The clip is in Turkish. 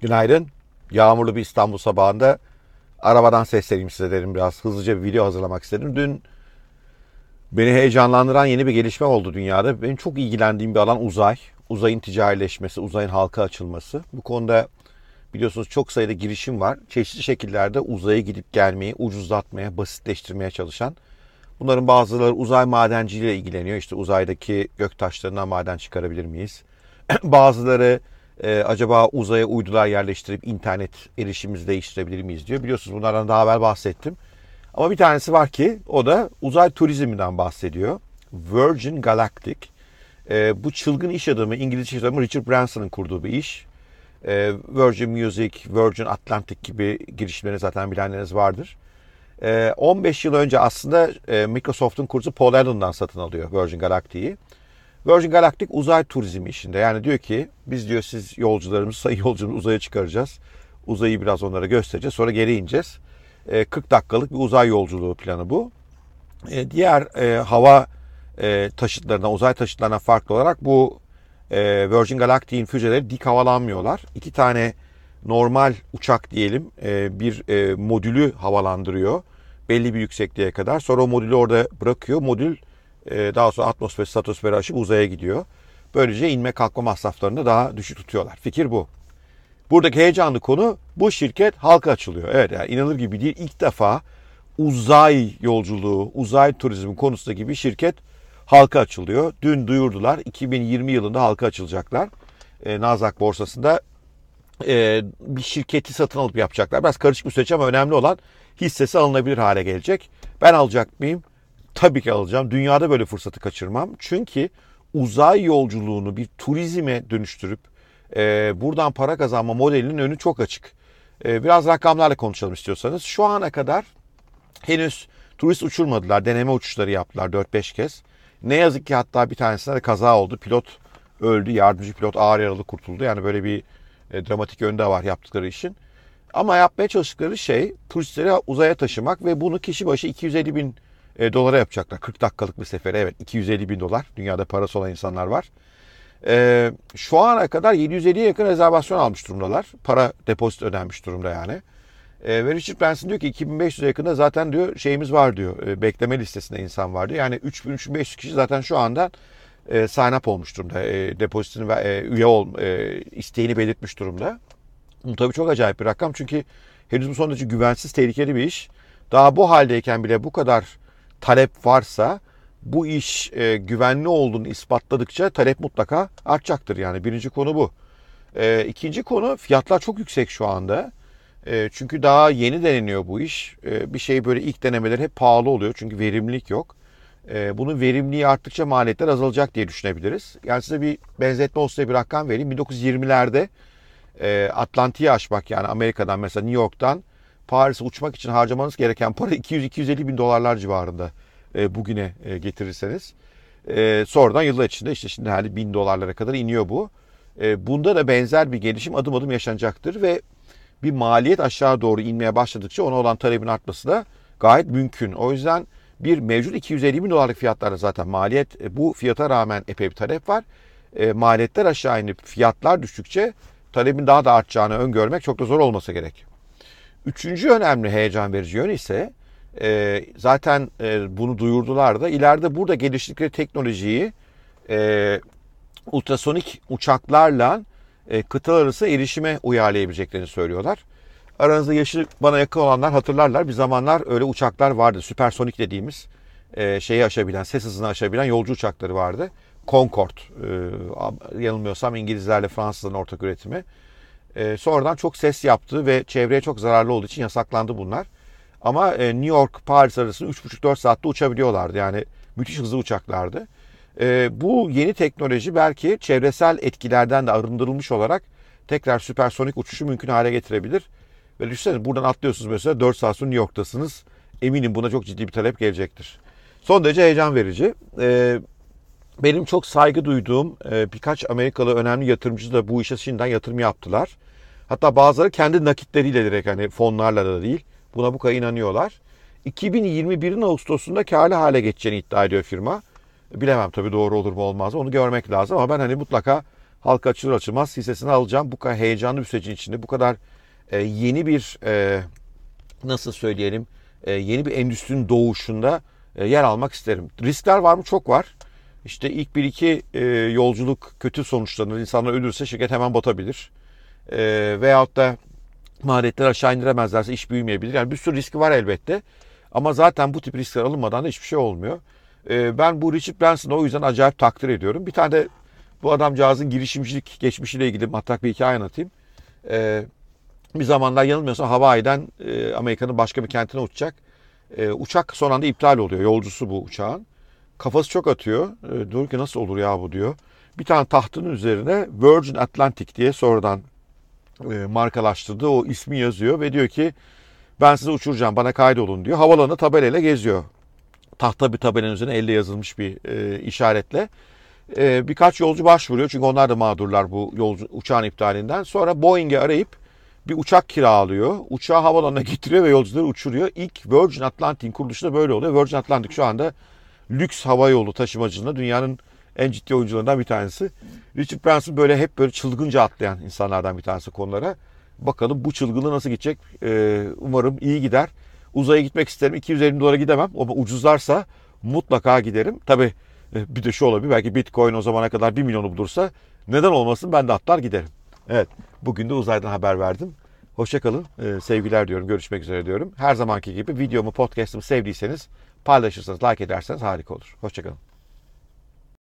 Günaydın. Yağmurlu bir İstanbul sabahında arabadan sesleneyim size dedim. Biraz hızlıca bir video hazırlamak istedim. Dün beni heyecanlandıran yeni bir gelişme oldu dünyada. Benim çok ilgilendiğim bir alan uzay. Uzayın ticarileşmesi, uzayın halka açılması. Bu konuda biliyorsunuz çok sayıda girişim var. Çeşitli şekillerde uzaya gidip gelmeyi ucuzlatmaya, basitleştirmeye çalışan. Bunların bazıları uzay madenciliğiyle ilgileniyor. İşte uzaydaki gök taşlarından maden çıkarabilir miyiz? bazıları e, acaba uzaya uydular yerleştirip internet erişimimizi değiştirebilir miyiz diyor. Biliyorsunuz bunlardan daha evvel bahsettim. Ama bir tanesi var ki o da uzay turizminden bahsediyor. Virgin Galactic. E, bu çılgın iş adamı, İngiliz iş adamı Richard Branson'ın kurduğu bir iş. E, Virgin Music, Virgin Atlantic gibi girişimleri zaten bilenleriniz vardır. E, 15 yıl önce aslında e, Microsoft'un kursu Paul Allen'dan satın alıyor Virgin Galactic'i. Virgin Galactic uzay turizmi işinde. Yani diyor ki biz diyor siz yolcularımızı sayı yolcumuzu uzaya çıkaracağız. Uzayı biraz onlara göstereceğiz. Sonra geri ineceğiz. 40 e, dakikalık bir uzay yolculuğu planı bu. E, diğer e, hava taşıtlarına, uzay taşıtlarına farklı olarak bu Virgin Galactic'in füzeleri dik havalanmıyorlar. İki tane normal uçak diyelim bir modülü havalandırıyor belli bir yüksekliğe kadar. Sonra o modülü orada bırakıyor. Modül daha sonra atmosfer, stratosferi aşıp uzaya gidiyor. Böylece inme kalkma masraflarını daha düşük tutuyorlar. Fikir bu. Buradaki heyecanlı konu bu şirket halka açılıyor. Evet yani inanılır gibi değil. İlk defa uzay yolculuğu, uzay turizmi konusundaki bir şirket halka açılıyor. Dün duyurdular 2020 yılında halka açılacaklar. E, Nasdaq borsasında e, bir şirketi satın alıp yapacaklar. Biraz karışık bir süreç ama önemli olan hissesi alınabilir hale gelecek. Ben alacak mıyım? Tabii ki alacağım. Dünyada böyle fırsatı kaçırmam. Çünkü uzay yolculuğunu bir turizme dönüştürüp e, buradan para kazanma modelinin önü çok açık. E, biraz rakamlarla konuşalım istiyorsanız. Şu ana kadar henüz turist uçurmadılar. Deneme uçuşları yaptılar 4-5 kez. Ne yazık ki hatta bir tanesinde de kaza oldu. Pilot öldü. Yardımcı pilot ağır yaralı kurtuldu. Yani böyle bir e, dramatik yönde var yaptıkları işin. Ama yapmaya çalıştıkları şey turistleri uzaya taşımak ve bunu kişi başı 250 bin e, dolara yapacaklar. 40 dakikalık bir sefere evet 250 bin dolar. Dünyada parası olan insanlar var. E, şu ana kadar 750'ye yakın rezervasyon almış durumdalar. Para depozit ödenmiş durumda yani. E, ve Richard Branson diyor ki 2500'e yakında zaten diyor şeyimiz var diyor. E, bekleme listesinde insan var diyor. Yani 3000-3500 kişi zaten şu anda e, sign up olmuş durumda. E, depozitini ve e, üye ol e, isteğini belirtmiş durumda. Bu tabii çok acayip bir rakam çünkü henüz bu son derece güvensiz, tehlikeli bir iş. Daha bu haldeyken bile bu kadar talep varsa bu iş e, güvenli olduğunu ispatladıkça talep mutlaka artacaktır. Yani birinci konu bu. E, ikinci konu fiyatlar çok yüksek şu anda. E, çünkü daha yeni deneniyor bu iş. E, bir şey böyle ilk denemeler hep pahalı oluyor çünkü verimlilik yok. E, bunun verimliliği arttıkça maliyetler azalacak diye düşünebiliriz. Yani size bir benzetme olsa bir rakam vereyim. 1920'lerde e, Atlantik'i aşmak yani Amerika'dan mesela New York'tan Paris'e uçmak için harcamanız gereken para 200-250 bin dolarlar civarında e, bugüne e, getirirseniz. E, sonradan yıllar içinde işte şimdi hali bin dolarlara kadar iniyor bu. E, bunda da benzer bir gelişim adım adım yaşanacaktır ve bir maliyet aşağı doğru inmeye başladıkça ona olan talebin artması da gayet mümkün. O yüzden bir mevcut 250 bin dolarlık fiyatlarda zaten maliyet e, bu fiyata rağmen epey bir talep var. E, maliyetler aşağı inip fiyatlar düştükçe talebin daha da artacağını öngörmek çok da zor olmasa gerek. Üçüncü önemli heyecan verici yön ise e, zaten e, bunu duyurdular da ileride burada geliştirdikleri teknolojiyi e, ultrasonik uçaklarla e, kıtalar arası erişime uyarlayabileceklerini söylüyorlar. Aranızda yaşı bana yakın olanlar hatırlarlar. Bir zamanlar öyle uçaklar vardı. Süpersonik dediğimiz e, şeyi aşabilen, ses hızını aşabilen yolcu uçakları vardı. Concorde, e, yanılmıyorsam İngilizlerle Fransızların ortak üretimi. E, sonradan çok ses yaptı ve çevreye çok zararlı olduğu için yasaklandı bunlar. Ama e, New York, Paris arasında 3,5-4 saatte uçabiliyorlardı. Yani müthiş hızlı uçaklardı. E, bu yeni teknoloji belki çevresel etkilerden de arındırılmış olarak tekrar süpersonik uçuşu mümkün hale getirebilir. Ve düşünsenize buradan atlıyorsunuz mesela 4 saat sonra New York'tasınız. Eminim buna çok ciddi bir talep gelecektir. Son derece heyecan verici. Ee, benim çok saygı duyduğum e, birkaç Amerikalı önemli yatırımcı da bu işe şimdiden yatırım yaptılar. Hatta bazıları kendi nakitleriyle direkt hani fonlarla da değil buna bu kadar inanıyorlar. 2021'in Ağustos'unda karlı hale geçeceğini iddia ediyor firma. Bilemem tabii doğru olur mu olmaz onu görmek lazım ama ben hani mutlaka halka açılır açılmaz hissesini alacağım. Bu kadar heyecanlı bir sürecin içinde bu kadar e, yeni bir e, nasıl söyleyelim e, yeni bir endüstrinin doğuşunda yer almak isterim. Riskler var mı? Çok var. İşte ilk bir iki yolculuk kötü sonuçlanır. İnsanlar ölürse şirket hemen batabilir. E, veyahut da maliyetleri aşağı indiremezlerse iş büyümeyebilir. Yani bir sürü riski var elbette. Ama zaten bu tip riskler alınmadan da hiçbir şey olmuyor. E, ben bu Richard Branson'ı o yüzden acayip takdir ediyorum. Bir tane de bu adamcağızın girişimcilik geçmişiyle ilgili matrak bir hikaye anlatayım. E, bir zamanlar yanılmıyorsam Hawaii'den e, Amerika'nın başka bir kentine uçacak. E, uçak son anda iptal oluyor. Yolcusu bu uçağın. Kafası çok atıyor. E, diyor ki nasıl olur ya bu diyor. Bir tane tahtının üzerine Virgin Atlantic diye sonradan e, markalaştırdığı o ismi yazıyor ve diyor ki ben sizi uçuracağım bana kaydolun diyor. Havalanı tabelayla geziyor. Tahta bir tabelanın üzerine elle yazılmış bir e, işaretle. E, birkaç yolcu başvuruyor çünkü onlar da mağdurlar bu yolcu uçağın iptalinden. Sonra Boeing'i arayıp bir uçak kiralıyor. Uçağı havalanına getiriyor ve yolcuları uçuruyor. İlk Virgin Atlantic'in kuruluşu da böyle oluyor. Virgin Atlantic şu anda lüks hava yolu taşımacılığında dünyanın en ciddi oyuncularından bir tanesi. Richard Branson böyle hep böyle çılgınca atlayan insanlardan bir tanesi konulara. Bakalım bu çılgınlığı nasıl gidecek? Ee, umarım iyi gider. Uzaya gitmek isterim. 250 dolara gidemem ama ucuzlarsa mutlaka giderim. Tabii e, bir de şu olabilir. Belki Bitcoin o zamana kadar 1 milyonu bulursa neden olmasın ben de atlar giderim. Evet bugün de uzaydan haber verdim. Hoşçakalın. Ee, sevgiler diyorum. Görüşmek üzere diyorum. Her zamanki gibi videomu, podcast'ımı sevdiyseniz paylaşırsanız, like ederseniz harika olur. Hoşçakalın.